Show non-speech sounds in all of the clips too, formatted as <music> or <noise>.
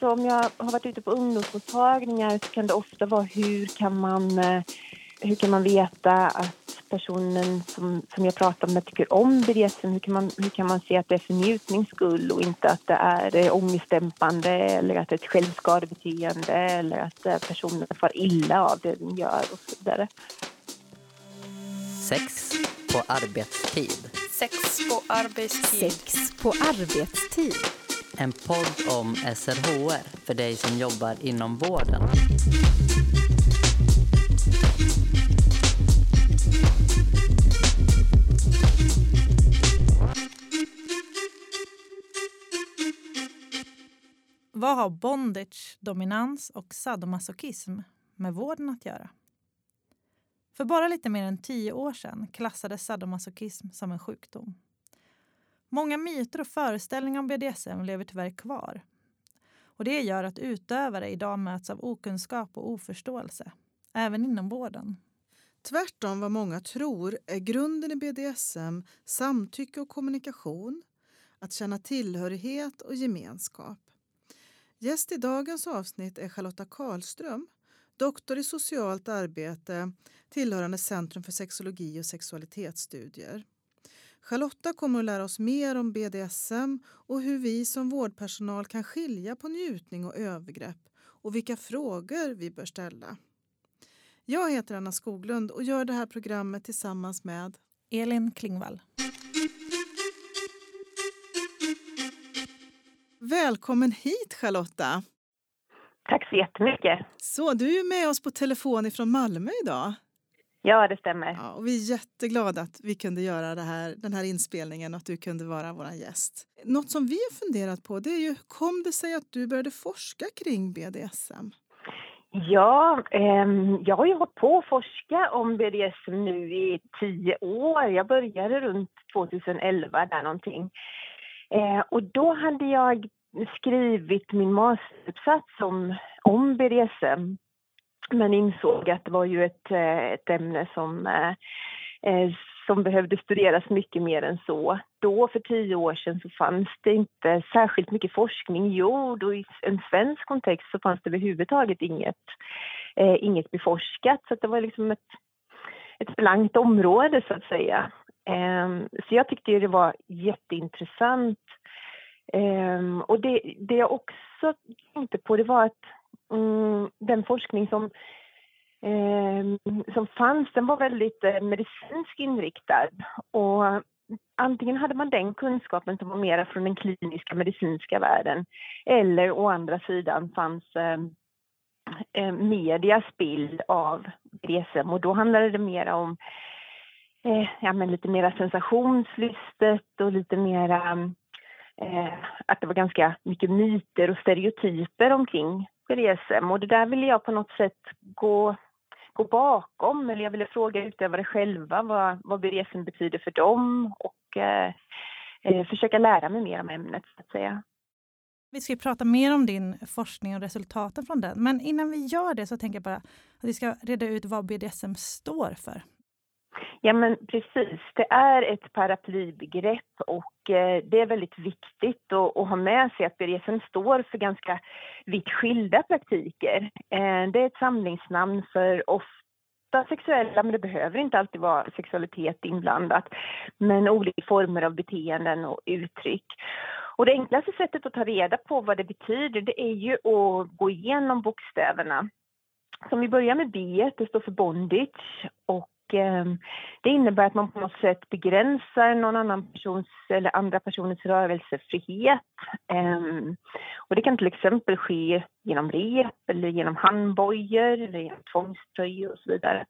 så om jag har varit ute på ungdomsmottagningar så kan det ofta vara hur kan man, eh, hur kan man veta att personen som, som jag pratar med tycker om BDSM? Hur kan, man, hur kan man se att det är för njutnings skull och inte att det är eh, ångestdämpande eller att det är ett självskadebeteende eller att eh, personen far illa av det den gör och så vidare. Sex på arbetstid. Sex på arbetstid. Sex på arbetstid. En podd om SRHR för dig som jobbar inom vården. Vad har bondage, dominans och sadomasochism med vården att göra? För bara lite mer än tio år sedan klassades sadomasochism som en sjukdom. Många myter och föreställningar om BDSM lever tyvärr kvar. Och Det gör att utövare idag möts av okunskap och oförståelse, även inom vården. Tvärtom vad många tror är grunden i BDSM samtycke och kommunikation, att känna tillhörighet och gemenskap. Gäst i dagens avsnitt är Charlotta Karlström, doktor i socialt arbete tillhörande Centrum för sexologi och sexualitetsstudier. Charlotta kommer att lära oss mer om BDSM och hur vi som vårdpersonal kan skilja på njutning och övergrepp och vilka frågor vi bör ställa. Jag heter Anna Skoglund och gör det här programmet tillsammans med Elin Klingvall. Välkommen hit Charlotta! Tack så jättemycket. Så, du är med oss på telefon ifrån Malmö idag. Ja, det stämmer. Ja, och vi är jätteglada att vi kunde göra här, den här inspelningen och att du kunde vara vår gäst. Något som vi har funderat på det är ju, kom det sig att du började forska kring BDSM? Ja, eh, jag har ju hållit på att forska om BDSM nu i tio år. Jag började runt 2011 där någonting. Eh, och då hade jag skrivit min masteruppsats om, om BDSM men insåg att det var ju ett, eh, ett ämne som, eh, eh, som behövde studeras mycket mer än så. Då, för tio år sedan, så fanns det inte särskilt mycket forskning gjord och i en svensk kontext så fanns det överhuvudtaget inget, inget beforskat. Så det var liksom ett, ett blankt område, så att säga. Ehm, så jag tyckte det var jätteintressant. Ehm, och det, det jag också tänkte på det var att mm, den forskning som, eh, som fanns, den var väldigt eh, medicinsk inriktad. Och antingen hade man den kunskapen som var mera från den kliniska medicinska världen eller å andra sidan fanns ehm, eh, medias bild av BDSM och då handlade det mera om eh, ja, men lite mera sensationslystet och lite mera eh, att det var ganska mycket myter och stereotyper omkring BDSM och det där ville jag på något sätt gå, gå bakom eller jag ville fråga utövare själva vad, vad BDSM betyder för dem och eh, eh, försöka lära mig mer om ämnet så att säga. Vi ska prata mer om din forskning och resultaten från den. Men innan vi gör det så tänker jag bara att vi ska reda ut vad BDSM står för. Ja, men precis. Det är ett paraplybegrepp och eh, det är väldigt viktigt att, ha med sig att BDSM står för ganska vitt skilda praktiker. Eh, det är ett samlingsnamn för ofta sexuella, men det behöver inte alltid vara sexualitet inblandat, men olika former av beteenden och uttryck. Och det enklaste sättet att ta reda på vad det betyder, det är ju att gå igenom bokstäverna. Som vi börjar med B, det står för bondage och Ehm, det innebär att man på något sätt begränsar någon annan persons eller andra personers rörelsefrihet. Ehm, och det kan till exempel ske genom rep eller genom handbojor eller genom tvångströjor och så vidare.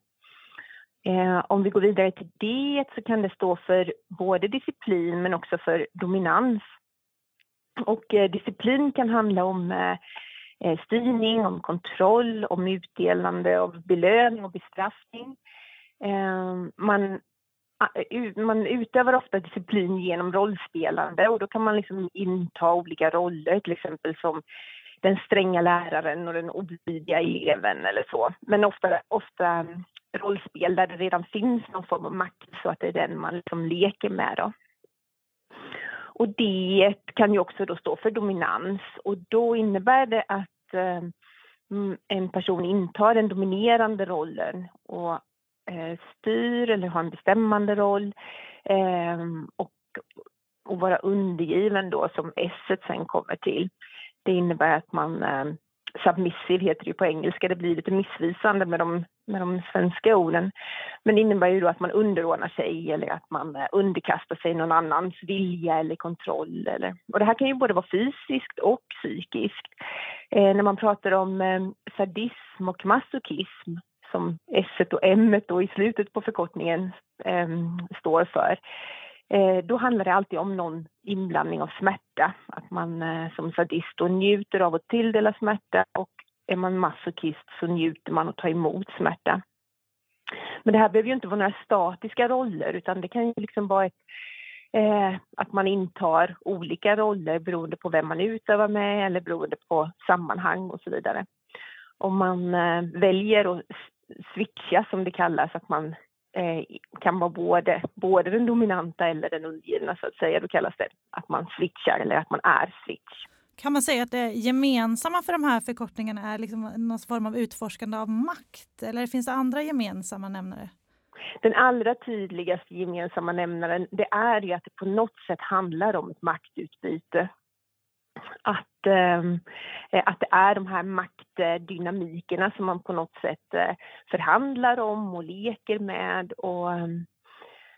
Ehm, om vi går vidare till det så kan det stå för både disciplin men också för dominans. Och eh, disciplin kan handla om eh, eh styrning, om kontroll, om utdelande av belöning och bestraffning. Ehm, man, man utövar ofta disciplin genom rollspelande och då kan man liksom inta olika roller, till exempel som den stränga läraren och den olydiga eleven eller så. Men ofta, ofta rollspel där det redan finns någon form av makt så att det är den man liksom leker med. Då. och det kan ju också då stå för dominans och då innebär det att eh, en person intar den dominerande rollen och Eh, styr eller har en bestämmande roll eh, och, och vara undergiven då som S sen kommer till. Det innebär att man eh, submissive heter det på engelska, det blir lite missvisande med de, med de svenska orden. Men det innebär ju då att man underordnar sig eller att man eh, underkastar sig någon annans vilja eller kontroll. Eller, och det här kan ju både vara fysiskt och psykiskt. Eh, när man pratar om eh, sadism och masochism som S och M då i slutet på förkortningen eh, står för, Eh, då handlar det alltid om någon inblandning av smärta. Att man eh, som sadist då njuter av att tilldela smärta och är man masochist så njuter man att ta emot smärta. Men det här behöver ju inte vara några statiska roller utan det kan ju liksom vara ett, eh, att man intar olika roller beroende på vem man utövar med eller beroende på sammanhang och så vidare. Om man eh, väljer att switcha som det kallas, att man Eh, kan vara både, både den dominanta eller den undergivna så att säga. Då kallas det att man switchar eller att man är switch. Kan man säga att det gemensamma för de här förkortningarna är liksom någon form av utforskande av makt? Eller finns det andra gemensamma nämnare? Den allra tydligaste gemensamma nämnaren det är ju att det på något sätt handlar om ett maktutbyte att, ehm, eh, att det är de här maktdynamikerna som man på något sätt eh, förhandlar om och leker med och,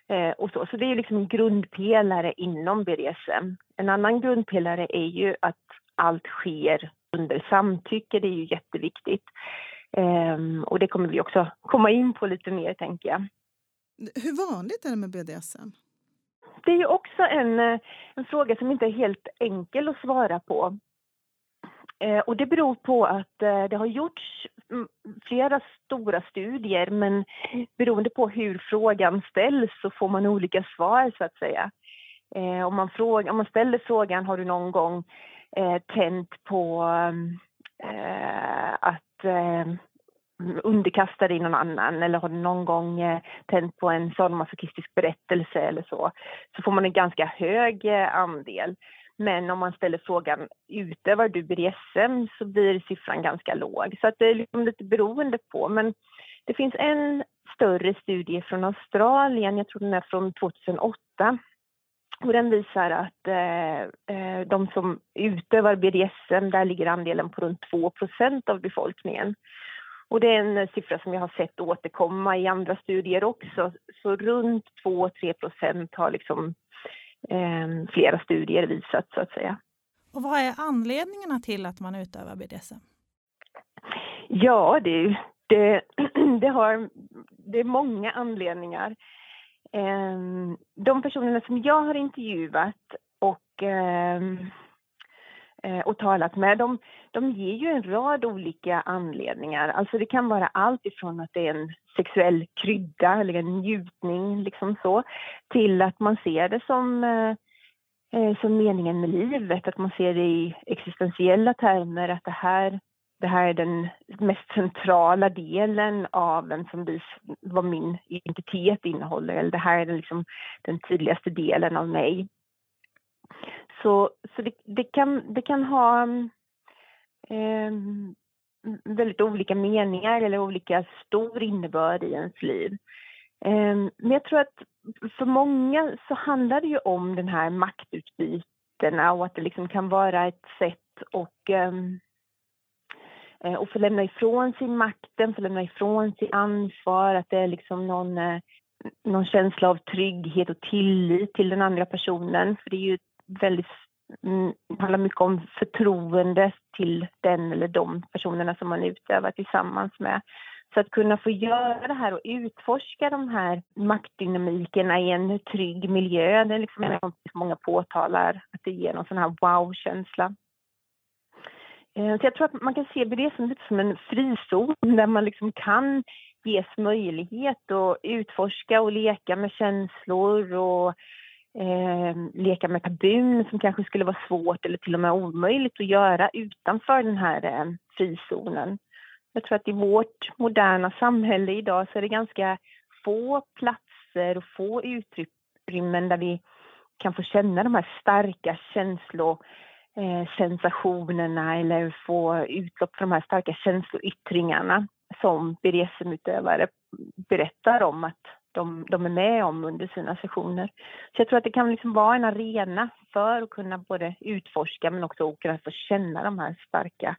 eh, och så. Så det är liksom en grundpelare inom BDSM. En annan grundpelare är ju att allt sker under samtycke, det är ju jätteviktigt. Eh, och det kommer vi också komma in på lite mer, tänker jag. Hur vanligt är det med BDSM? Det är ju också en, eh, en fråga som inte är helt enkel att svara på. Eh, och det beror på att eh, det har gjorts flera stora studier men beroende på hur frågan ställs så får man olika svar så att säga. Eh, om man, fråga, om man ställer frågan har du någon gång eh, tänt på att underkasta dig någon annan eller har du någon gång eh, tänt på en sadomasochistisk berättelse eller så, så får man en ganska hög eh, andel. Men om man ställer frågan utövar du BDSM så blir siffran ganska låg. Så att det är liksom lite beroende på. Men det finns en större studie från Australien, jag tror den är från 2008. Och den visar att eh, eh de som utövar BDSM, där ligger andelen på runt 2% av befolkningen. Och det är en siffra som jag har sett återkomma i andra studier också. Så runt 2-3 procent har liksom, eh, flera studier visat så att säga. Och vad är anledningarna till att man utövar BDSM? Ja, det, det, <clears throat> det, har, det är många anledningar. Eh, de personerna som jag har intervjuat och eh, Eh, och talat med, de, de ger ju en rad olika anledningar. Alltså det kan vara allt ifrån att det är en sexuell krydda eller en njutning liksom så, till att man ser det som, eh, eh som meningen med livet, att man ser det i existentiella termer, att det här, det här är den mest centrala delen av vem som vis, vad min identitet innehåller, eller det här är den, liksom, den tydligaste delen av mig. Så, så det, det, kan, det kan ha mm, eh, väldigt olika meningar eller olika stor innebörd i ens liv. Eh, men jag tror att för många så handlar det ju om den här maktutbytena och att det liksom kan vara ett sätt och ehm, eh, och få lämna ifrån sig makten, få lämna ifrån sig ansvar, att det är liksom någon, eh, någon känsla av trygghet och tillit till den andra personen. För det är ju väldigt Mm, handlar mycket om förtroende till den eller de personerna som man utövar tillsammans med. Så att kunna få göra det här och utforska de här maktdynamikerna i en trygg miljö, det är liksom något som många påtalar, att det ger någon sån här wow-känsla. Eh, så jag tror att man kan se det som, lite som en frizon där man liksom kan ges möjlighet att utforska och leka med känslor och eh, leka med tabun som kanske skulle vara svårt eller till och med omöjligt att göra utanför den här eh, frizonen. Jag tror att i vårt moderna samhälle idag så är det ganska få platser och få utrymmen där vi kan få känna de här starka känslosensationerna eh, eller få utlopp för de här starka känsloyttringarna som BDSM-utövare berättar om att de, de är med om under sina sessioner. Så jag tror att det kan liksom vara en arena för att kunna både utforska men också kunna få känna de här starka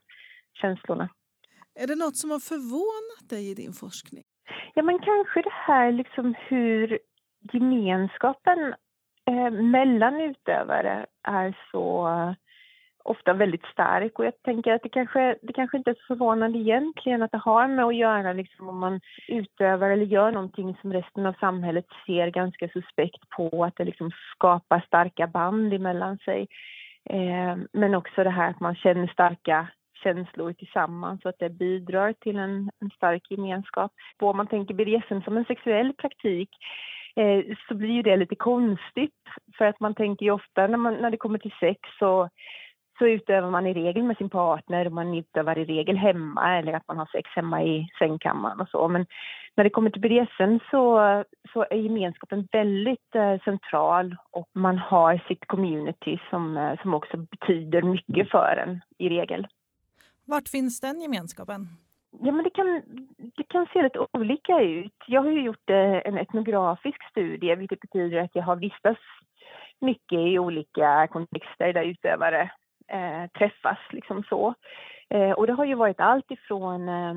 känslorna. Är det något som har förvånat dig i din forskning? Ja, men kanske det här liksom hur gemenskapen eh, mellan utövare är så ofta väldigt stark och jag tänker att det kanske, det kanske inte är så förvånande egentligen att det har med att göra liksom om man utövar eller gör någonting som resten av samhället ser ganska suspekt på, att det liksom skapar starka band emellan sig. Eh, men också det här att man känner starka känslor tillsammans och att det bidrar till en, en stark gemenskap. Och om man tänker BDSM som en sexuell praktik eh, så blir ju det lite konstigt för att man tänker ju ofta när, man, när det kommer till sex så så utövar man i regel med sin partner, man utövar i regel hemma eller att man har sex hemma i sängkammaren och så. Men när det kommer till BDSM så, så är gemenskapen väldigt eh, central och man har sitt community som, eh, som också betyder mycket för en i regel. Vart finns den gemenskapen? Ja, men det kan, det kan se lite olika ut. Jag har ju gjort eh, en etnografisk studie vilket betyder att jag har vistats mycket i olika kontexter där utövare eh, träffas liksom så. Eh, och det har ju varit allt ifrån eh,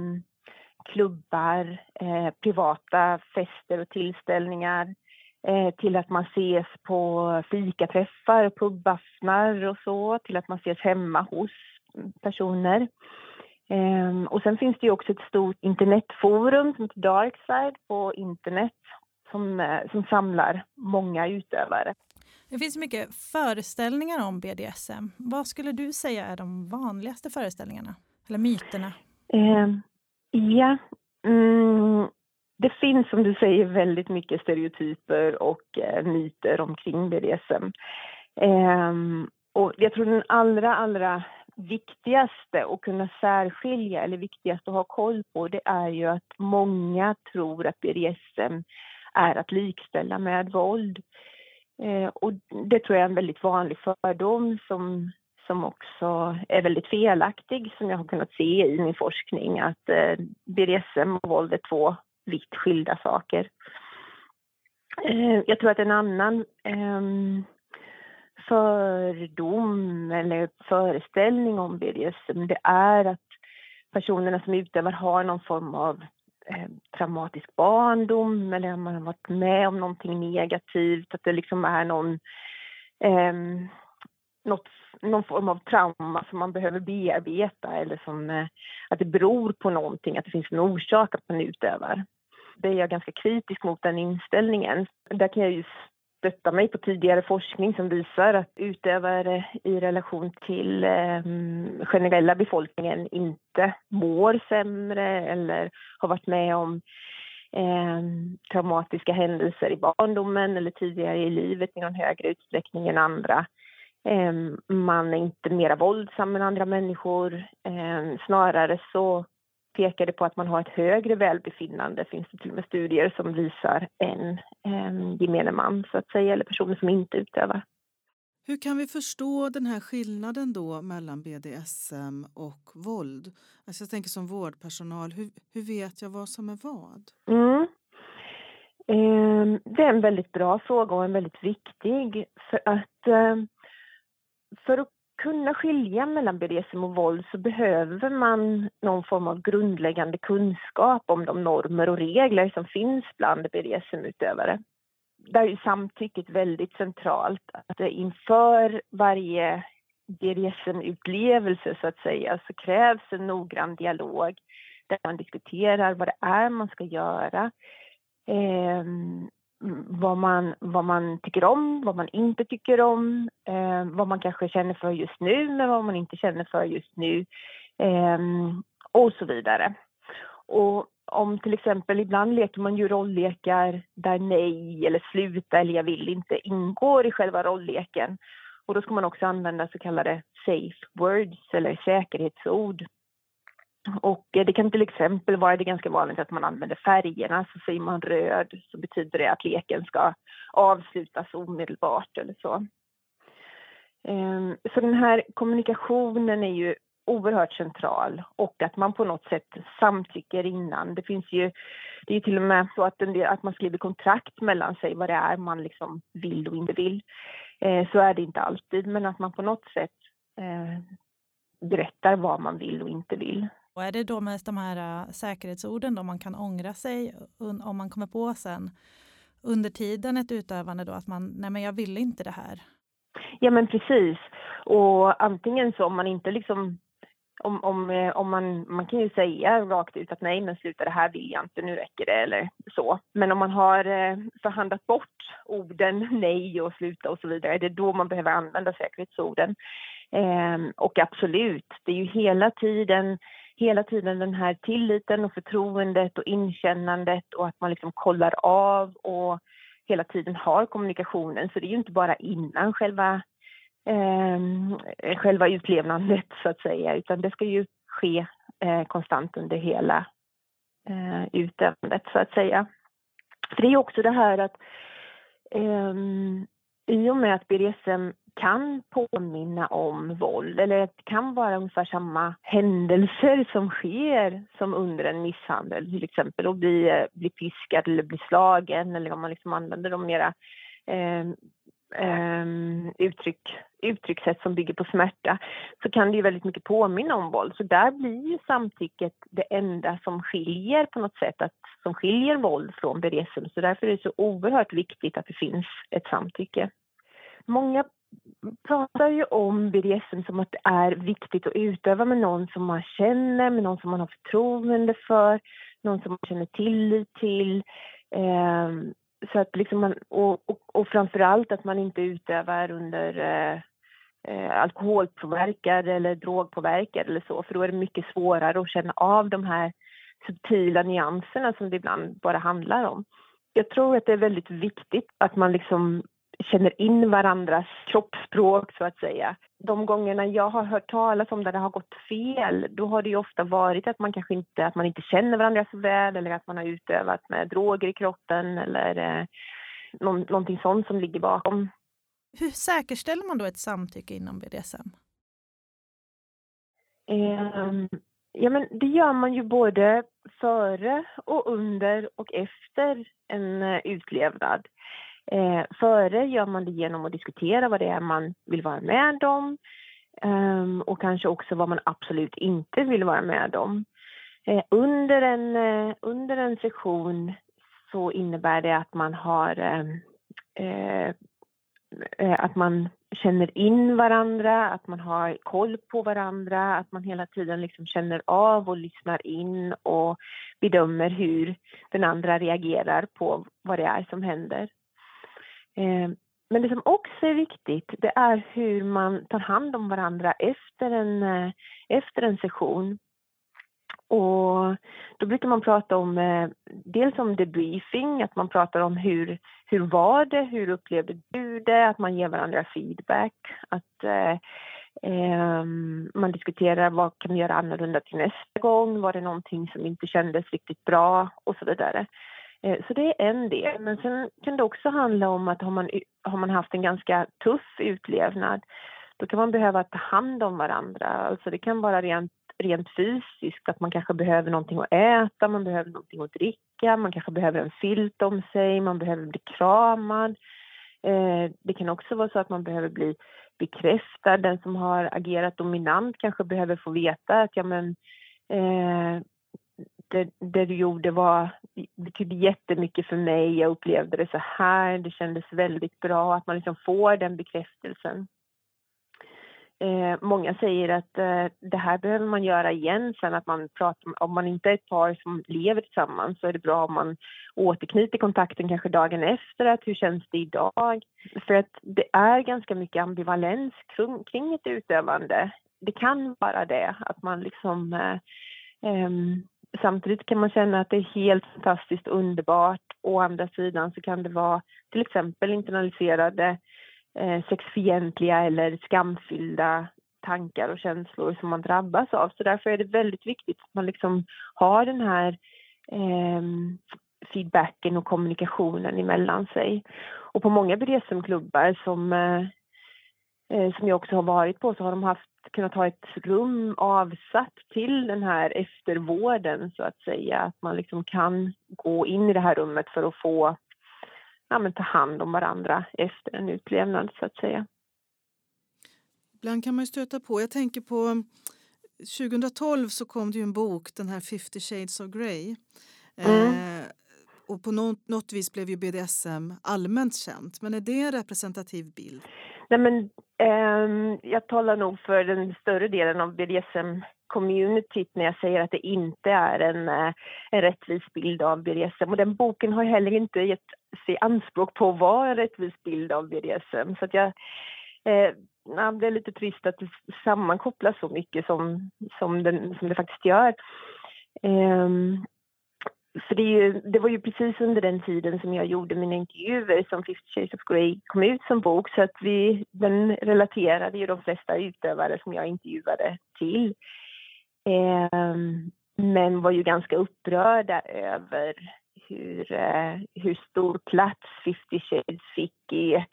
klubbar, eh, privata fester och tillställningar eh, till att man ses på fikaträffar och pubaftnar och så, till att man ses hemma hos personer. Ehm, och sen finns det ju också ett stort internetforum som heter Darkside på internet som, eh, som samlar många utövare. Det finns mycket föreställningar om BDSM. Vad skulle du säga är de vanligaste föreställningarna? Eller myterna? Eh, ja, mm, det finns som du säger väldigt mycket stereotyper och eh, myter omkring BDSM. Eh, och jag tror den allra, allra viktigaste att kunna särskilja, eller viktigast att ha koll på, det är ju att många tror att BDSM är att likställa med våld. Eh, och det tror jag är en väldigt vanlig fördom som, som också är väldigt felaktig, som jag har kunnat se i min forskning, att eh, BDSM och våld är två vitt skilda saker. Eh, jag tror att en annan ehm, fördom eller föreställning om BDSM det är att personerna som utövar har någon form av eh, traumatisk barndom eller om man har varit med om någonting negativt, att det liksom är någon, eh, något, någon form av trauma som man behöver bearbeta eller som eh, att det beror på någonting, att det finns en orsak att man utövar. Det är jag ganska kritisk mot den inställningen. Där kan jag ju stötta mig på tidigare forskning som visar att utövare i relation till eh, generella befolkningen inte mår sämre eller har varit med om eh, traumatiska händelser i barndomen eller tidigare i livet i någon högre utsträckning än andra. Eh, man är inte mera våldsam än andra människor. Eh, snarare så pekade på att man har ett högre välbefinnande, finns det till och med studier som visar, än en gemene man så att säga, eller personer som inte utövar. Hur kan vi förstå den här skillnaden då mellan BDSM och våld? Alltså jag tänker som vårdpersonal, hur, hur vet jag vad som är vad? Mm. Eh, det är en väldigt bra fråga och en väldigt viktig. För att eh, för att kunna skilja mellan BDSM och våld så behöver man någon form av grundläggande kunskap om de normer och regler som finns bland BDSM-utövare. Där är samtycket väldigt centralt. Att inför varje BDSM-upplevelse så att säga så krävs en noggrann dialog där man diskuterar vad det är man ska göra. Eh, vad man, vad man tycker om, vad man inte tycker om, eh, vad man kanske känner för just nu men vad man inte känner för just nu eh, och så vidare. Och om till exempel, ibland leker man ju rolllekar där nej eller sluta eller jag vill inte ingår i själva rollleken. Och då ska man också använda så kallade safe words eller säkerhetsord. Och eh, det kan till exempel vara det ganska vanligt att man använder färgerna. Så säger man röd så betyder det att leken ska avslutas omedelbart eller så. Ehm, så den här kommunikationen är ju oerhört central och att man på något sätt samtycker innan. Det finns ju, det är till och med så att, del, att man skriver kontrakt mellan sig vad det är man liksom vill och inte vill. Eh, så är det inte alltid, men att man på något sätt eh, berättar vad man vill och inte vill. Och är det då mest de här äh, säkerhetsorden då man kan ångra sig om man kommer på sen under tiden ett utövande då att man, nej men jag ville inte det här? Ja men precis. Och antingen så om man inte liksom om, om, eh, om man, man kan ju säga rakt ut att nej men sluta det här vill jag inte, nu räcker det eller så. Men om man har eh, förhandlat bort orden <laughs> nej och sluta och så vidare, det är då man behöver använda säkerhetsorden. Eh, och absolut, det är ju hela tiden hela tiden den här tilliten och förtroendet och inkännandet och att man liksom kollar av och hela tiden har kommunikationen. Så det är ju inte bara innan själva, eh, själva utlevnandet så att säga, utan det ska ju ske eh, konstant under hela eh, utövandet så att säga. För det är också det här att eh, i och med att BDSM kan påminna om våld eller det kan vara ungefär samma händelser som sker som under en misshandel till exempel och bli, eh, bli piskad eller bli slagen eller om man liksom använder de mera eh, eh, uttryck, uttryckssätt som bygger på smärta så kan det ju väldigt mycket påminna om våld. Så där blir ju samtycket det enda som skiljer på något sätt, att, som skiljer våld från BDSM. Så därför är det så oerhört viktigt att det finns ett samtycke. Många pratar ju om BDSM som att det är viktigt att utöva med någon som man känner, med någon som man har förtroende för, någon som man känner tillit till. Eh, så att liksom man, och, och, och framför allt att man inte utövar under eh, eh, alkoholpåverkad eller drogpåverkad eller så, för då är det mycket svårare att känna av de här subtila nyanserna som det ibland bara handlar om. Jag tror att det är väldigt viktigt att man liksom känner in varandras kroppsspråk så att säga. De gångerna jag har hört talas om där det har gått fel, då har det ju ofta varit att man kanske inte, att man inte känner varandra så väl eller att man har utövat med droger i kroppen eller eh, någon, någonting sånt som ligger bakom. Hur säkerställer man då ett samtycke inom BDSM? Eh, ja, men det gör man ju både före och under och efter en uh, utlevnad. Eh, före gör man det genom att diskutera vad det är man vill vara med om eh, och kanske också vad man absolut inte vill vara med om. Eh, under, en, eh, under en session så innebär det att man har ehm, eh, eh, att man känner in varandra, att man har koll på varandra, att man hela tiden liksom känner av och lyssnar in och bedömer hur den andra reagerar på vad det är som händer. Eh, men det som också är viktigt, det är hur man tar hand om varandra efter en, eh, efter en session. Och då brukar man prata om eh, dels om debriefing, att man pratar om hur, hur var det, hur upplevde du det, att man ger varandra feedback, att eh, eh, man diskuterar vad kan vi göra annorlunda till nästa gång, var det någonting som inte kändes riktigt bra och så vidare. Eh, så det är en del. Men sen kan det också handla om att har man, har man haft en ganska tuff utlevnad då kan man behöva ta hand om varandra. Alltså det kan vara rent, rent fysiskt, att man kanske behöver någonting att äta, man behöver någonting att dricka, man kanske behöver en filt om sig, man behöver bli kramad. Eh, det kan också vara så att man behöver bli bekräftad. Den som har agerat dominant kanske behöver få veta att ja, men, eh, det, det du gjorde var, betydde jättemycket för mig. Jag upplevde det så här. Det kändes väldigt bra att man liksom får den bekräftelsen. Eh, många säger att eh, det här behöver man göra igen sen att man pratar, om man inte är ett par som lever tillsammans så är det bra om man återknyter kontakten kanske dagen efter att hur känns det idag? För att det är ganska mycket ambivalens kring, kring ett utövande. Det kan vara det, att man liksom eh, ehm, samtidigt kan man känna att det är helt fantastiskt underbart. Å andra sidan så kan det vara till exempel internaliserade eh, sexfientliga eller skamfyllda tankar och känslor som man drabbas av. Så därför är det väldigt viktigt att man liksom har den här eh, feedbacken och kommunikationen emellan sig. Och på många BDSM-klubbar som, eh, som jag också har varit på så har de haft, kunnat ha ett rum avsatt till den här eftervården så att säga. Att man liksom kan gå in i det här rummet för att få ja, men ta hand om varandra efter en utlevnad så att säga. Ibland kan man stöta på, jag tänker på 2012 så kom det ju en bok, den här 50 shades of Grey. Mm. Eh, och på något, något vis blev ju BDSM allmänt känt. Men är det en representativ bild? Nej, men, eh, jag talar nog för den större delen av BDSM-communityt när jag säger att det inte är en, eh, en rättvis bild av BDSM. Och den boken har heller inte gett sig anspråk på att vara en rättvis bild av BDSM. Så att jag, eh, det är lite trist att det sammankopplas så mycket som, som, den, som det faktiskt gör. Um, för det, ju, det, var ju precis under den tiden som jag gjorde mina intervjuer som 50 Shades of Grey kom ut som bok så att vi, den relaterade ju de flesta utövare som jag intervjuade till. Eh, men var ju ganska upprörda över hur, eh, hur stor plats 50 Shades fick i,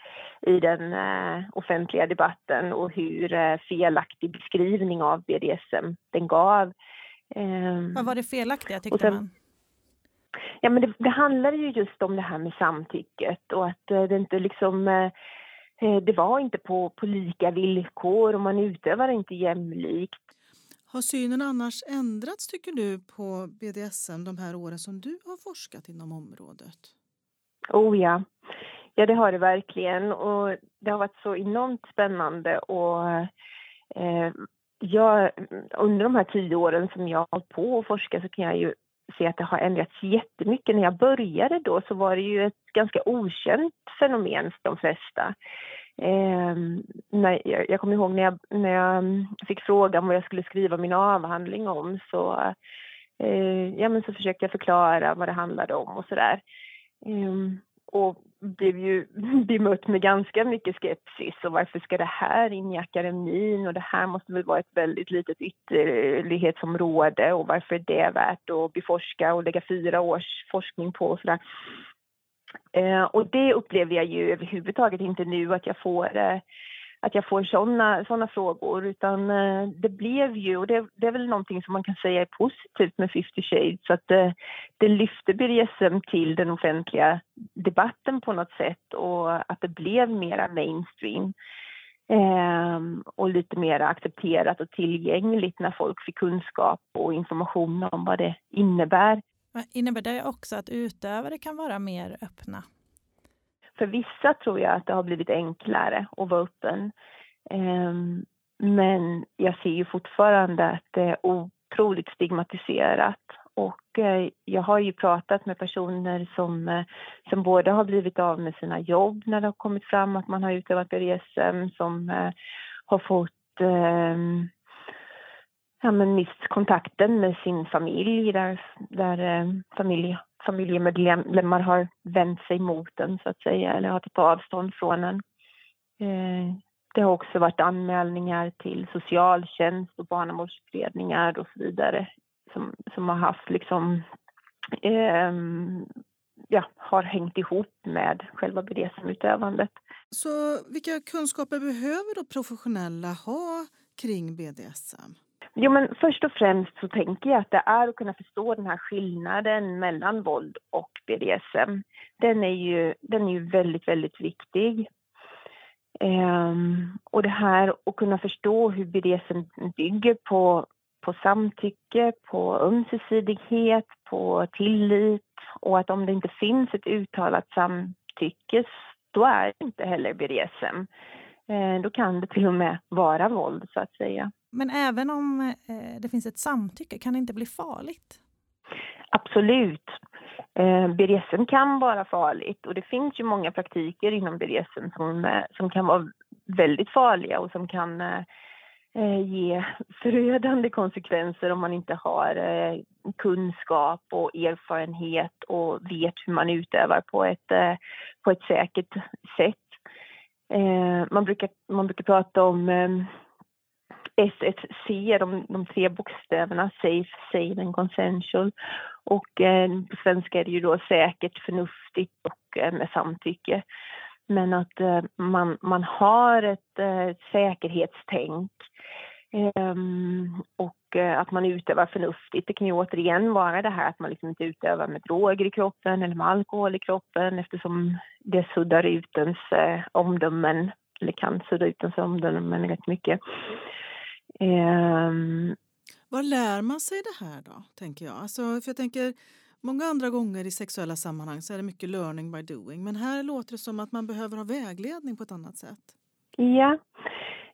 i den eh, offentliga debatten och hur eh, felaktig beskrivning av BDSM den gav. Ehm, Vad var det felaktiga tyckte sen, man? Ja, men det, det handlar ju just om det här med samtycket och att eh, det inte liksom eh, eh, det var inte på, på lika villkor och man utövar inte jämlikt. Har synen annars ändrats tycker du på BDSM de här åren som du har forskat inom området? Oh ja, ja det har det verkligen och det har varit så enormt spännande och eh, jag, under de här tio åren som jag har hållit på att forska så kan jag ju se att det har ändrats jättemycket. När jag började då så var det ju ett ganska okänt fenomen för de flesta. Eh, när, jag, jag kommer ihåg när jag, när jag mm, fick frågan vad jag skulle skriva min avhandling om så, eh, ja, men så försökte jag förklara vad det handlade om och sådär. Eh, och blev ju <laughs> bemött med ganska mycket skepsis. Och varför ska det här in i akademin och det här måste väl vara ett väldigt litet ytterlighetsområde. Och varför är det värt att beforska och lägga fyra års forskning på och sådär. Eh, och det upplever jag ju överhuvudtaget inte nu att jag får eh, att jag får såna, såna frågor utan eh, det blev ju, och det, det, är väl någonting som man kan säga är positivt med 50 Shades, att det, det lyfte BDSM till den offentliga debatten på något sätt och att det blev mera mainstream. Eh, och lite mer accepterat och tillgängligt när folk fick kunskap och information om vad det innebär. Innebär det också att utövare kan vara mer öppna? För vissa tror jag att det har blivit enklare att vara öppen. Ehm, men jag ser ju fortfarande att det är otroligt stigmatiserat. Och eh, jag har ju pratat med personer som, eh, som både har blivit av med sina jobb när det har kommit fram att man har utövat BDSM, som eh, har fått ehm, ja, men mist kontakten med sin familj där, där familj familjemedlemmar har vänt sig mot en, så att säga eller har tagit avstånd från en. Eh, det har också varit anmälningar till socialtjänst och barnavårdsutredningar och så vidare som, som har haft liksom eh, ja, har hängt ihop med själva BDSM-utövandet. Så vilka kunskaper behöver då professionella ha kring BDSM? Jo, men först och främst så tänker jag att det är att kunna förstå den här skillnaden mellan våld och BDSM. Den är ju, den är ju väldigt, väldigt viktig. Um, och det här att kunna förstå hur BDSM bygger på, på samtycke, på ömsesidighet, på tillit och att om det inte finns ett uttalat samtycke då är det inte heller BDSM. Uh, ehm, då kan det till och med vara våld så att säga. Men även om eh, det finns ett samtycke, kan det inte bli farligt? Absolut. Eh, BDSM kan vara farligt och det finns ju många praktiker inom BDSM som, eh, som kan vara väldigt farliga och som kan eh, eh, ge förödande konsekvenser om man inte har eh, kunskap och erfarenhet och vet hur man utövar på ett, eh, på ett säkert sätt. Eh, man, brukar, man brukar prata om S1C, de, de tre bokstäverna, safe, sane and consensual. Och eh, på svenska är det ju då säkert, förnuftigt och eh, med samtycke. Men att eh, man, man har ett eh, säkerhetstänk ehm, och eh, att man utövar förnuftigt. Det kan ju återigen vara det här att man liksom inte utövar med droger i kroppen eller med alkohol i kroppen eftersom det suddar ut ens eh, omdömen, eller kan sudda ut ens omdömen rätt mycket. Um, Var lär man sig det här då, tänker jag? Alltså, för jag tänker, många andra gånger i sexuella sammanhang så är det mycket learning by doing. Men här låter det som att man behöver ha vägledning på ett annat sätt. Ja,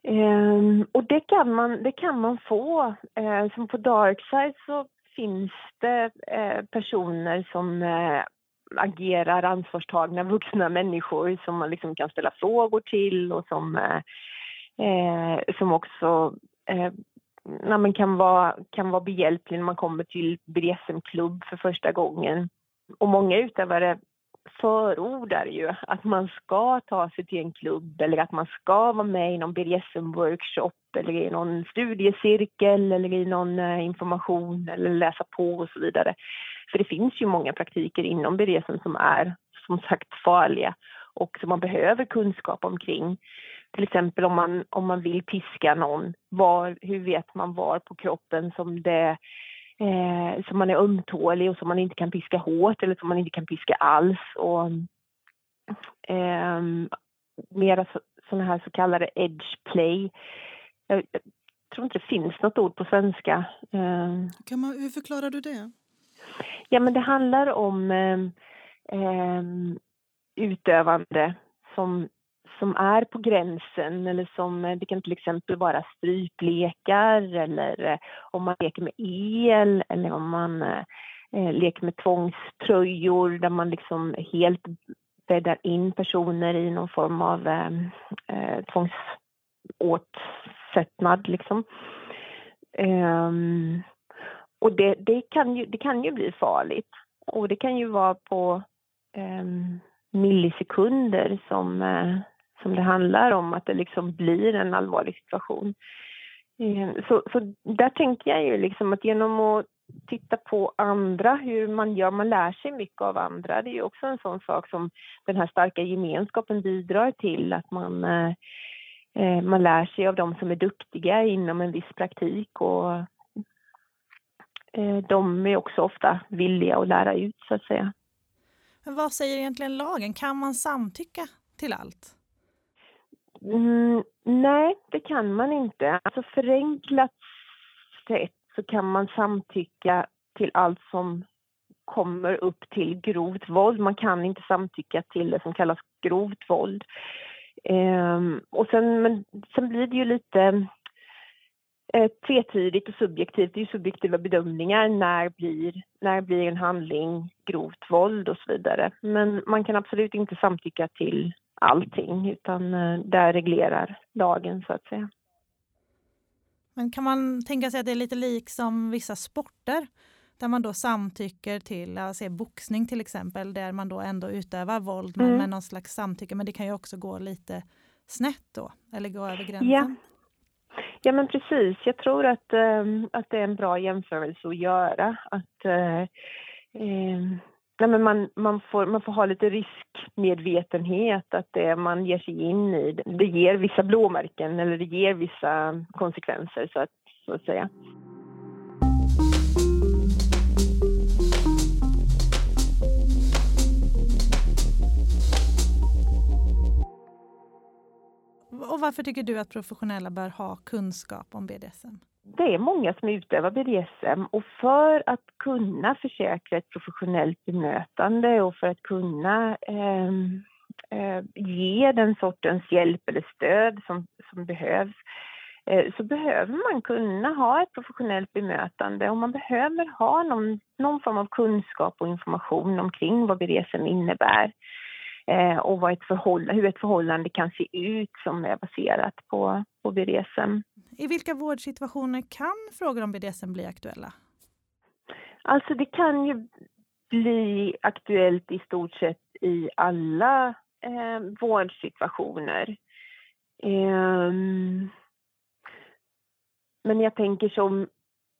um, och det kan man, det kan man få. Uh, som på Darkside så finns det uh, personer som uh, agerar ansvarstagna vuxna människor som man liksom kan ställa frågor till och som, eh, som också eh, när man kan, vara, kan vara behjälplig när man kommer till BDSM-klubb för första gången. Och många utövare förordar ju att man ska ta sig till en klubb eller att man ska vara med i någon BDSM-workshop eller i någon studiecirkel eller i någon eh, information eller läsa på och så vidare. För det finns ju många praktiker inom BDSM som är som sagt farliga och som man behöver kunskap omkring. Till exempel om man, om man vill piska någon, var, hur vet man var på kroppen som det eh, som man är ömtålig och som man inte kan piska hårt eller som man inte kan piska alls. Och, eh, mera sådana här så kallade edge play. Jag, jag, tror inte det finns något ord på svenska. Eh, kan man, hur förklarar du det? Ja, men det handlar om eh, utövande som, som är på gränsen eller som eh, det kan till exempel vara stryplekar eller eh, om man leker med el eller om man eh, eh, leker med tvångströjor där man liksom helt bäddar in personer i någon form av eh, tvångsåtsättnad liksom. Um, och det, det, kan ju, det kan ju bli farligt. Och det kan ju vara på um, millisekunder som, som det handlar om att det liksom blir en allvarlig situation. Eh, så, så där tänker jag ju liksom att genom att titta på andra, hur man gör, man lär sig mycket av andra. Det är ju också en sån sak som den här starka gemenskapen bidrar till, att man, eh, eh, man lär sig av de som är duktiga inom en viss praktik och de är också ofta villiga att lära ut så att säga. Men vad säger egentligen lagen? Kan man samtycka till allt? Mm, nej, det kan man inte. Alltså förenklat sett så kan man samtycka till allt som kommer upp till grovt våld. Man kan inte samtycka till det som kallas grovt våld. Um, och sen, men, sen blir det ju lite eh, tvetydigt och subjektivt. Det är ju subjektiva bedömningar. När blir, när blir en handling grovt våld och så vidare. Men man kan absolut inte samtycka till allting utan eh, där reglerar lagen så att säga. Men kan man tänka sig att det är lite lik som vissa sporter där man då samtycker till, alltså boxning till exempel, där man då ändå utövar våld mm. med någon slags samtycke, men det kan ju också gå lite snett då, eller gå över gränsen. Ja, Ja men precis, jag tror att, äh, att det är en bra jämförelse att göra. Att, äh, äh, nej, men man, man, får, man får ha lite riskmedvetenhet, att det man ger sig in i, det ger vissa blåmärken eller det ger vissa konsekvenser så att, så att säga. Och varför tycker du att professionella bör ha kunskap om BDSM? Det är många som utövar BDSM och för att kunna försäkra ett professionellt bemötande och för att kunna eh, eh, ge den sortens hjälp eller stöd som, som behövs eh, så behöver man kunna ha ett professionellt bemötande och man behöver ha någon, någon form av kunskap och information omkring vad BDSM innebär eh, och vad ett hur ett förhållande kan se ut som är baserat på, på BDSM. I vilka vårdsituationer kan frågor om BDSM bli aktuella? Alltså det kan ju bli aktuellt i stort sett i alla eh, vårdsituationer. Eh, men jag tänker som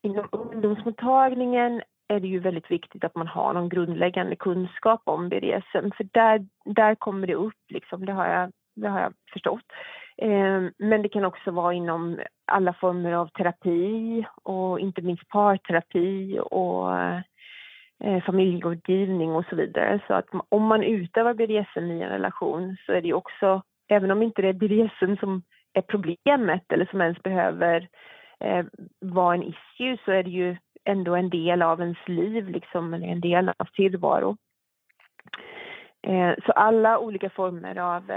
inom ungdomsmottagningen är det ju väldigt viktigt att man har någon grundläggande kunskap om BDSM för där, där kommer det upp, liksom. det, har jag, det har jag förstått. Ehm, men det kan också vara inom alla former av terapi och inte minst parterapi och eh, familjerådgivning och så vidare. Så att om man utövar BDSM i en relation så är det också, även om inte det är BDSM som är problemet eller som ens behöver eh, vara en issue så är det ju ändå en del av ens liv, liksom, eller en del av tillvaro. Eh, så alla olika former av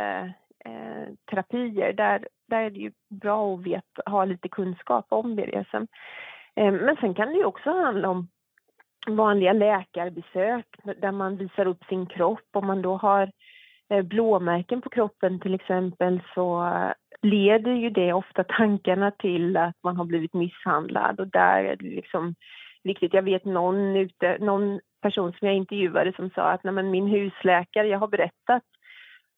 eh, terapier, där, där är det ju bra att veta, ha lite kunskap om BDSM. Eh, men sen kan det ju också handla om vanliga läkarbesök där man visar upp sin kropp. Om man då har eh, blåmärken på kroppen till exempel så leder ju det ofta tankarna till att man har blivit misshandlad och där är det liksom viktigt. Jag vet någon, ute, någon person som jag intervjuade som sa att Nej, men min husläkare, jag har berättat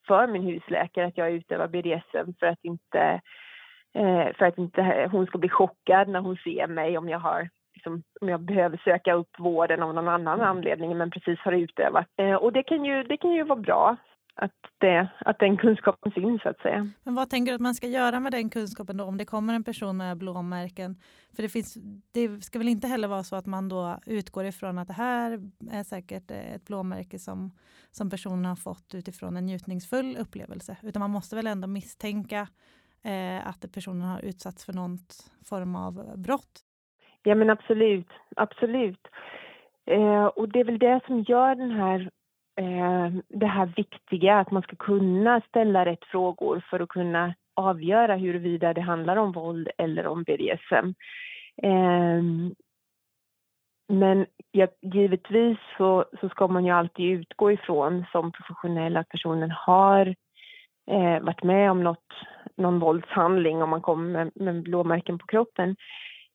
för min husläkare att jag utövar BDSM för att inte eh, för att inte hon ska bli chockad när hon ser mig om jag har liksom, om jag behöver söka upp vården av någon annan anledning men precis har utövat. Eh, och det kan ju, det kan ju vara bra att, det, att den kunskapen finns så att säga. Men vad tänker du att man ska göra med den kunskapen då om det kommer en person med blåmärken? För det, finns, det ska väl inte heller vara så att man då utgår ifrån att det här är säkert ett blåmärke som, som personen har fått utifrån en njutningsfull upplevelse, utan man måste väl ändå misstänka eh, att personen har utsatts för någon form av brott? Ja men absolut, absolut. Eh, och det är väl det som gör den här Eh, det här viktiga att man ska kunna ställa rätt frågor för att kunna avgöra huruvida det handlar om våld eller om BDSM. Eh, men ja, givetvis så, så ska man ju alltid utgå ifrån som professionell att personen har eh, varit med om något, någon våldshandling om man kommer med, med blåmärken på kroppen.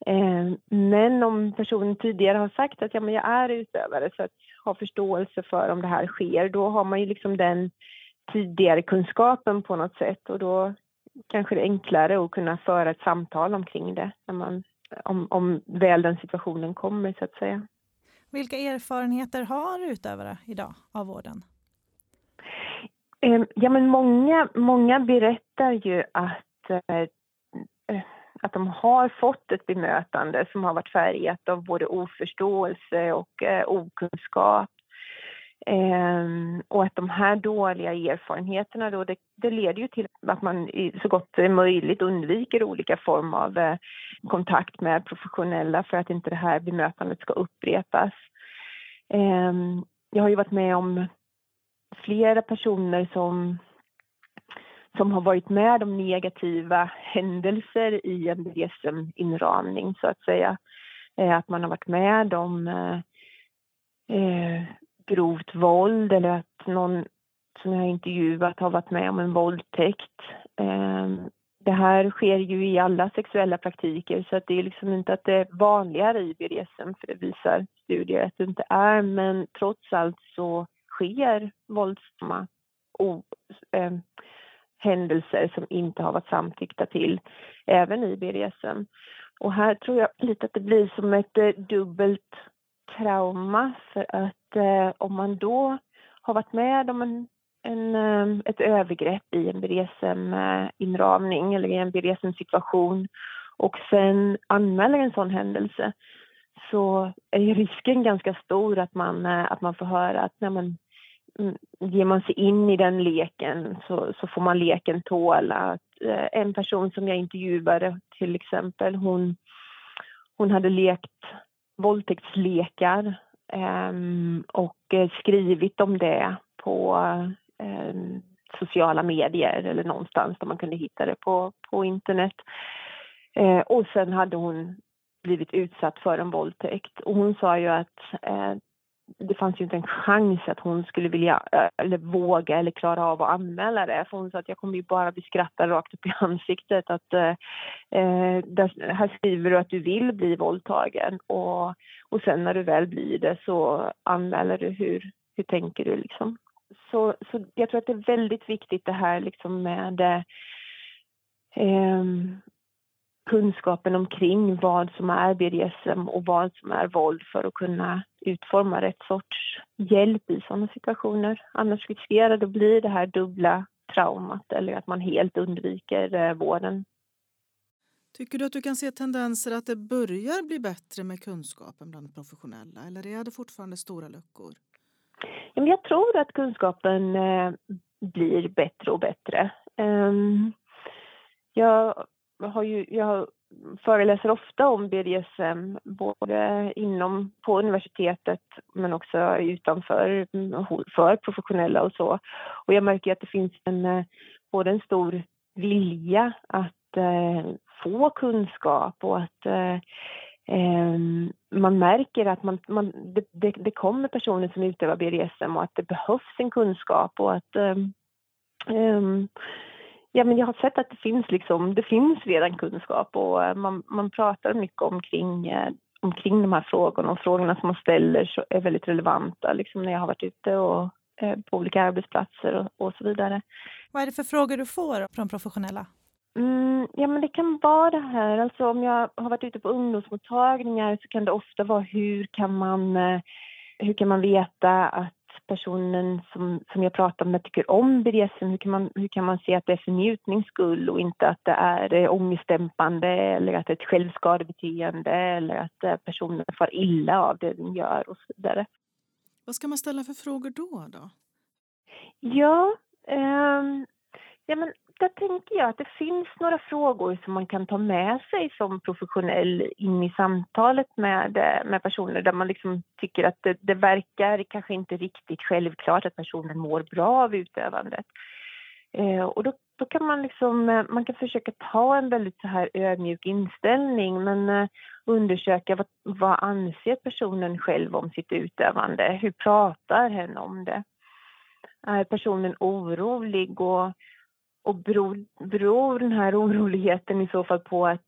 Eh, men om personen tidigare har sagt att ja, men jag är utövare så att ha förståelse för om det här sker, då har man ju liksom den tidigare kunskapen på något sätt och då kanske det är enklare att kunna föra ett samtal omkring det när man, om, om väl den situationen kommer så att säga. Vilka erfarenheter har utövare idag av vården? Ja men många, många berättar ju att eh, att de har fått ett bemötande som har varit färgat av både oförståelse och eh, okunskap. Eh, och att de här dåliga erfarenheterna då, det, det, leder ju till att man så gott det är möjligt undviker olika former av eh, kontakt med professionella för att inte det här bemötandet ska upprepas. Eh, jag har ju varit med om flera personer som som har varit med om negativa händelser i en BDSM-inramning så att säga. Eh, att man har varit med om eh, eh, grovt våld eller att någon som jag har intervjuat har varit med om en våldtäkt. Eh, det här sker ju i alla sexuella praktiker så att det är liksom inte att det är vanligare i BDSM för det visar studier att det inte är men trots allt så sker våldsamma eh, händelser som inte har varit samtyckta till, även i BDSM. Och här tror jag lite att det blir som ett eh, dubbelt trauma för att eh, om man då har varit med om en, en eh, ett övergrepp i en BDSM-inramning eh, eller i en BDSM-situation och sen anmäler en sån händelse så är risken ganska stor att man, att man får höra att nej men, Mm, ger man sig in i den leken så, så får man leken tåla. Eh, en person som jag intervjuade till exempel, hon, hon hade lekt våldtäktslekar ehm, och eh, skrivit om det på ehm, sociala medier eller någonstans där man kunde hitta det på, på internet. Eh, och sen hade hon blivit utsatt för en våldtäkt och hon sa ju att det fanns ju inte en chans att hon skulle vilja eh, eller våga eller klara av att anmäla det. För hon sa att jag kommer ju bara bli skrattad rakt upp i ansiktet. Att, eh, eh där, här skriver du att du vill bli våldtagen och, och sen när du väl blir det så anmäler du. Hur, hur tänker du liksom? Så, så jag tror att det är väldigt viktigt det här liksom med eh, kunskapen omkring vad som är BDSM och vad som är våld för att kunna utforma rätt sorts hjälp i sådana situationer. Annars riskerar det att bli det här dubbla traumat eller att man helt undviker eh, vården. Tycker du att du kan se tendenser att det börjar bli bättre med kunskapen bland professionella eller är det fortfarande stora luckor? Jag tror att kunskapen eh, blir bättre och bättre. Ehm, jag har ju, jag föreläser ofta om BDSM, både inom, på universitetet men också utanför, för professionella och så. Och jag märker att det finns en, eh, både en stor vilja att eh, få kunskap och att eh, eh, man märker att man, man, det, det, det, kommer personer som utövar BDSM och att det behövs en kunskap och att eh, Ja, men jag har sett att det finns, liksom, det finns redan kunskap och eh, man, man pratar mycket omkring, eh, omkring de här frågorna och frågorna som man ställer är väldigt relevanta liksom när jag har varit ute och, eh, på olika arbetsplatser och, och, så vidare. Vad är det för frågor du får från professionella? Mm, ja, men det kan vara det här, alltså om jag har varit ute på ungdomsmottagningar så kan det ofta vara hur kan man, hur kan man veta att personen som, som jag pratar med tycker om BDSM, hur kan, man, hur kan man se att det är för njutnings skull och inte att det är eh, ångestdämpande eller att det är ett självskadebeteende eller att eh, personen far illa av det den gör och så vidare. Vad ska man ställa för frågor då? då? Ja, um, ja men där tänker jag att det finns några frågor som man kan ta med sig som professionell in i samtalet med, eh, med personer där man liksom tycker att det, det verkar kanske inte riktigt självklart att personen mår bra av utövandet. Eh, och då, då kan man liksom, eh, man kan försöka ta en väldigt så här ödmjuk inställning men eh, undersöka vad, vad anser personen själv om sitt utövande? Hur pratar hen om det? Är personen orolig och och beror, beror den här oroligheten i så fall på att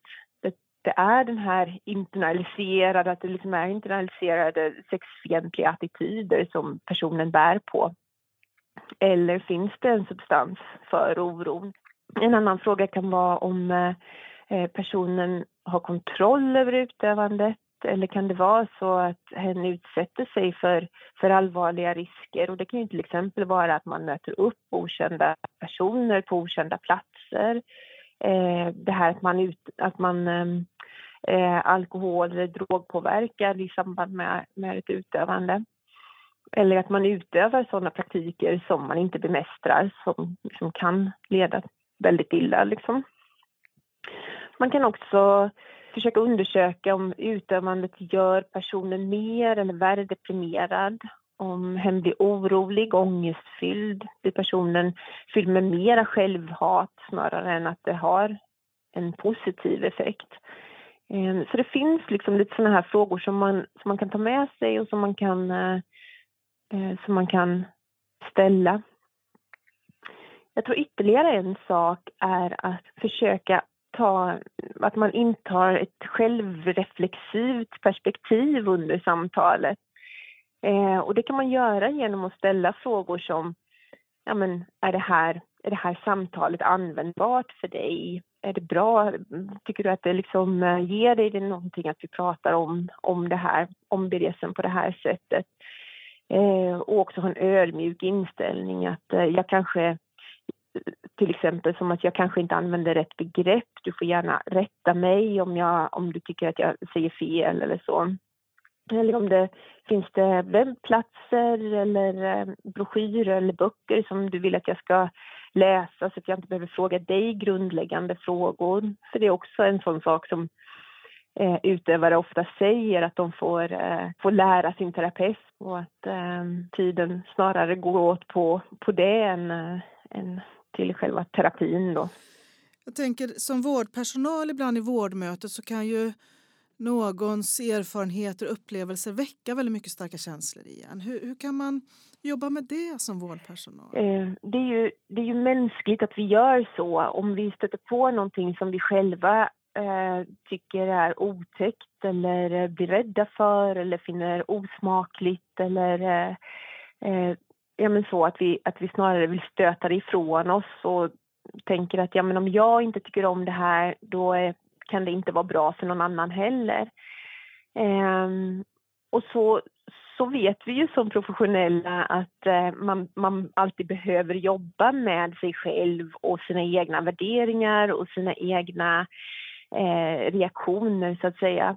det, det är den här internaliserade, att det liksom är internaliserade sexfientliga attityder som personen bär på? Eller finns det en substans för oron? En annan fråga kan vara om eh, eh, personen har kontroll över utövandet eller kan det vara så att hen utsätter sig för, för allvarliga risker? Och det kan ju till exempel vara att man möter upp okända personer på okända platser. Eh, det här att man, ut, att man ehm, eh, alkohol eller drogpåverkad i samband med, med ett utövande. Eller att man utövar sådana praktiker som man inte bemästrar, som, som kan leda väldigt illa. Liksom. Man kan också försöka undersöka om utövandet gör personen mer eller värre deprimerad. Om hen blir orolig, ångestfylld, blir personen fylld med mera självhat snarare än att det har en positiv effekt. Eh, så det finns liksom lite sådana här frågor som man, som man kan ta med sig och som man kan, eh, eh, som man kan ställa. Jag tror ytterligare en sak är att försöka ta, att man intar ett självreflexivt perspektiv under samtalet. Eh, och det kan man göra genom att ställa frågor som ja, men, är, det här, är det här samtalet användbart för dig? Är det bra? Tycker du att det liksom eh, ger dig det någonting att vi pratar om, om det här, om BDSM på det här sättet? Eh, och också ha en ödmjuk inställning att eh, jag kanske till exempel som att jag kanske inte använder rätt begrepp. Du får gärna rätta mig om, jag, om du tycker att jag säger fel eller så. Eller om det finns det webbplatser eller eh, broschyrer eller böcker som du vill att jag ska läsa så att jag inte behöver fråga dig grundläggande frågor. För det är också en sån sak som eh, utövare ofta säger att de får, eh, får lära sin terapeut och att eh, tiden snarare går åt på, på det än, eh, än till själva terapin. Då. Jag tänker som vårdpersonal ibland i vårdmötet så kan ju någons erfarenheter och upplevelser väcka väldigt mycket starka känslor igen. Hur, hur kan man jobba med det som vårdpersonal? Eh, det, är ju, det är ju mänskligt att vi gör så. Om vi stöter på någonting som vi själva eh, tycker är otäckt eller blir rädda för eller finner osmakligt eller eh, eh ja, men så att vi, att vi snarare vill stöta det ifrån oss och tänker att ja, men om jag inte tycker om det här då är, kan det inte vara bra för någon annan heller. Um, och så, så vet vi ju som professionella att eh, man, man alltid behöver jobba med sig själv och sina egna värderingar och sina egna eh, reaktioner så att säga.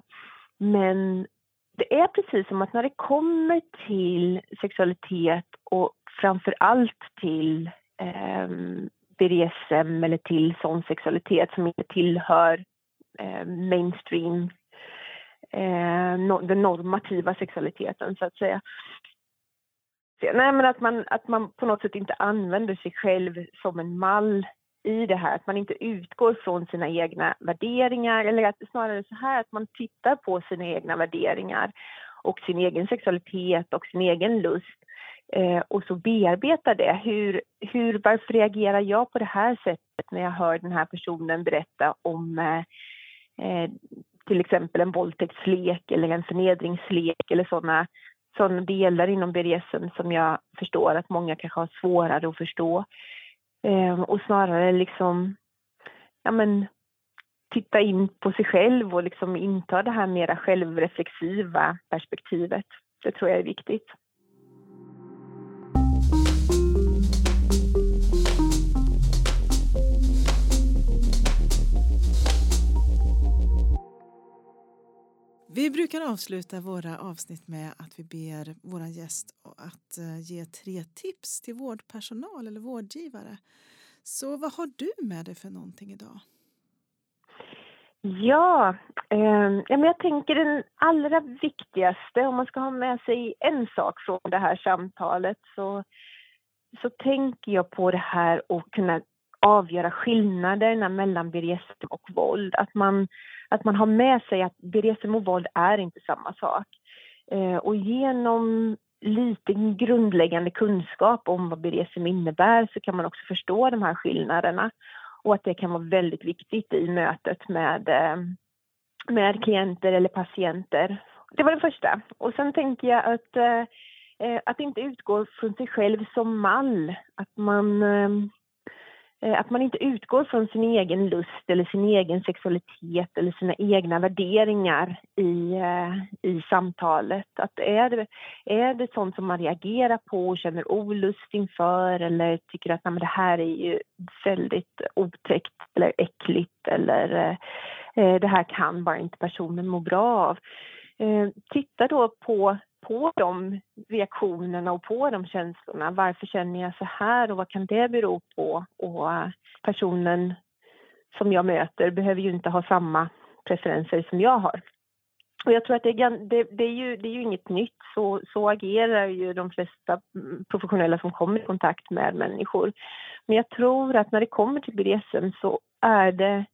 Men det är precis som att när det kommer till sexualitet och framför allt till eh, BDSM eller till sån sexualitet som inte tillhör eh, mainstream eh, no, den normativa sexualiteten så att säga. Nej, men att man, att man på något sätt inte använder sig själv som en mall i det här, att man inte utgår från sina egna värderingar eller att snarare så här att man tittar på sina egna värderingar och sin egen sexualitet och sin egen lust eh, och så bearbetar det. Hur, hur, varför reagerar jag på det här sättet när jag hör den här personen berätta om eh, eh till exempel en våldtäktslek eller en förnedringslek eller sådana såna delar inom BDSM som jag förstår att många kanske har svårare att förstå. Eh, och snarare liksom, ja men, titta in på sig själv och liksom inta det här mera självreflexiva perspektivet. Det tror jag är viktigt. Vi brukar avsluta våra avsnitt med att vi ber vår gäst att eh, ge tre tips till vårdpersonal eller vårdgivare. Så vad har du med dig för någonting idag? Ja, eh, jag tänker den allra viktigaste, om man ska ha med sig en sak från det här samtalet så, så tänker jag på det här att kunna avgöra skillnaderna mellan BDSM och våld. Att man, att man har med sig att BDSM och våld är inte samma sak. Eh, och genom lite grundläggande kunskap om vad BDSM innebär så kan man också förstå de här skillnaderna och att det kan vara väldigt viktigt i mötet med, eh, med klienter eller patienter. Det var det första. Och sen tänker jag att, eh, eh att inte utgå från sig själv som mall. Att man Eh, Eh, att man inte utgår från sin egen lust eller sin egen sexualitet eller sina egna värderingar i, eh, i samtalet. Att är, det, är det sånt som man reagerar på och känner olust inför eller tycker att nej, det här är ju väldigt otäckt eller äckligt eller eh, det här kan bara inte personen må bra av. titta då på på de reaktionerna och på de känslorna. Varför känner jag så här och vad kan det bero på? Och eh, personen som jag möter behöver ju inte ha samma preferenser som jag har. Och jag tror att det är, det, det är, ju, det är ju inget nytt. Så, så agerar ju de flesta mm, professionella som kommer i kontakt med människor. Men jag tror att när det kommer till BDSM så är det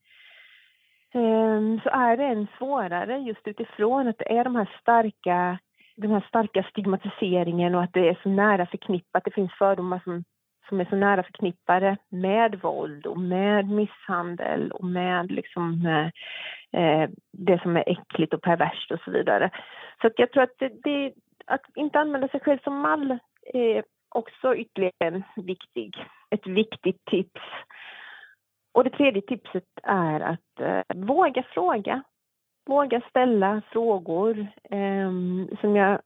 ehm, så är det än svårare just utifrån att det är de här starka den här starka stigmatiseringen och att det är så nära förknippat. Det finns fördomar som, som är så nära förknippade med våld och med misshandel och med liksom, eh, eh, det som är äckligt och perverst och så vidare. Så att jag tror att det, det, att inte använda sig själv som mall är också ytterligare en viktig, ett viktigt tips. Och det tredje tipset är att eh, våga fråga våga ställa frågor eh, som jag...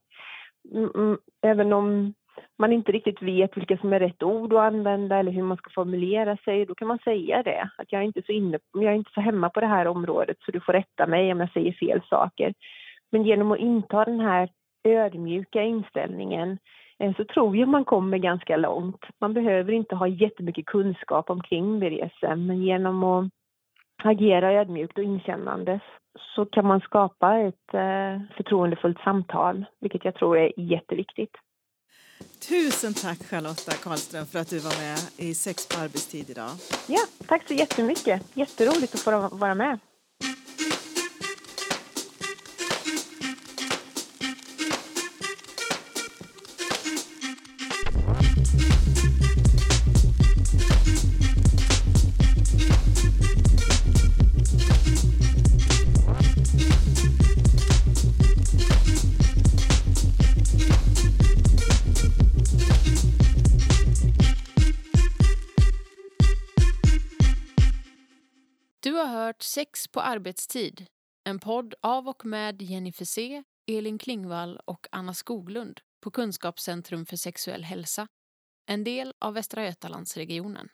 Mm, mm, även om man inte riktigt vet vilka som är rätt ord att använda eller hur man ska formulera sig, då kan man säga det. Att jag är inte så, inne, jag är inte så hemma på det här området så du får rätta mig om jag säger fel saker. Men genom att inta den här ödmjuka inställningen eh, så tror jag man kommer ganska långt. Man behöver inte ha jättemycket kunskap omkring BDSM, men genom att agera ödmjukt och inkännande så kan man skapa ett eh, förtroendefullt samtal, vilket jag tror är jätteviktigt. Tusen tack Charlotta Karlström för att du var med i Sex på arbetstid idag. Ja, tack så jättemycket. Jätteroligt att få vara med. Sex på arbetstid, en podd av och med Jenny Fese, Elin Klingvall och Anna Skoglund på Kunskapscentrum för sexuell hälsa, en del av Västra Götalandsregionen.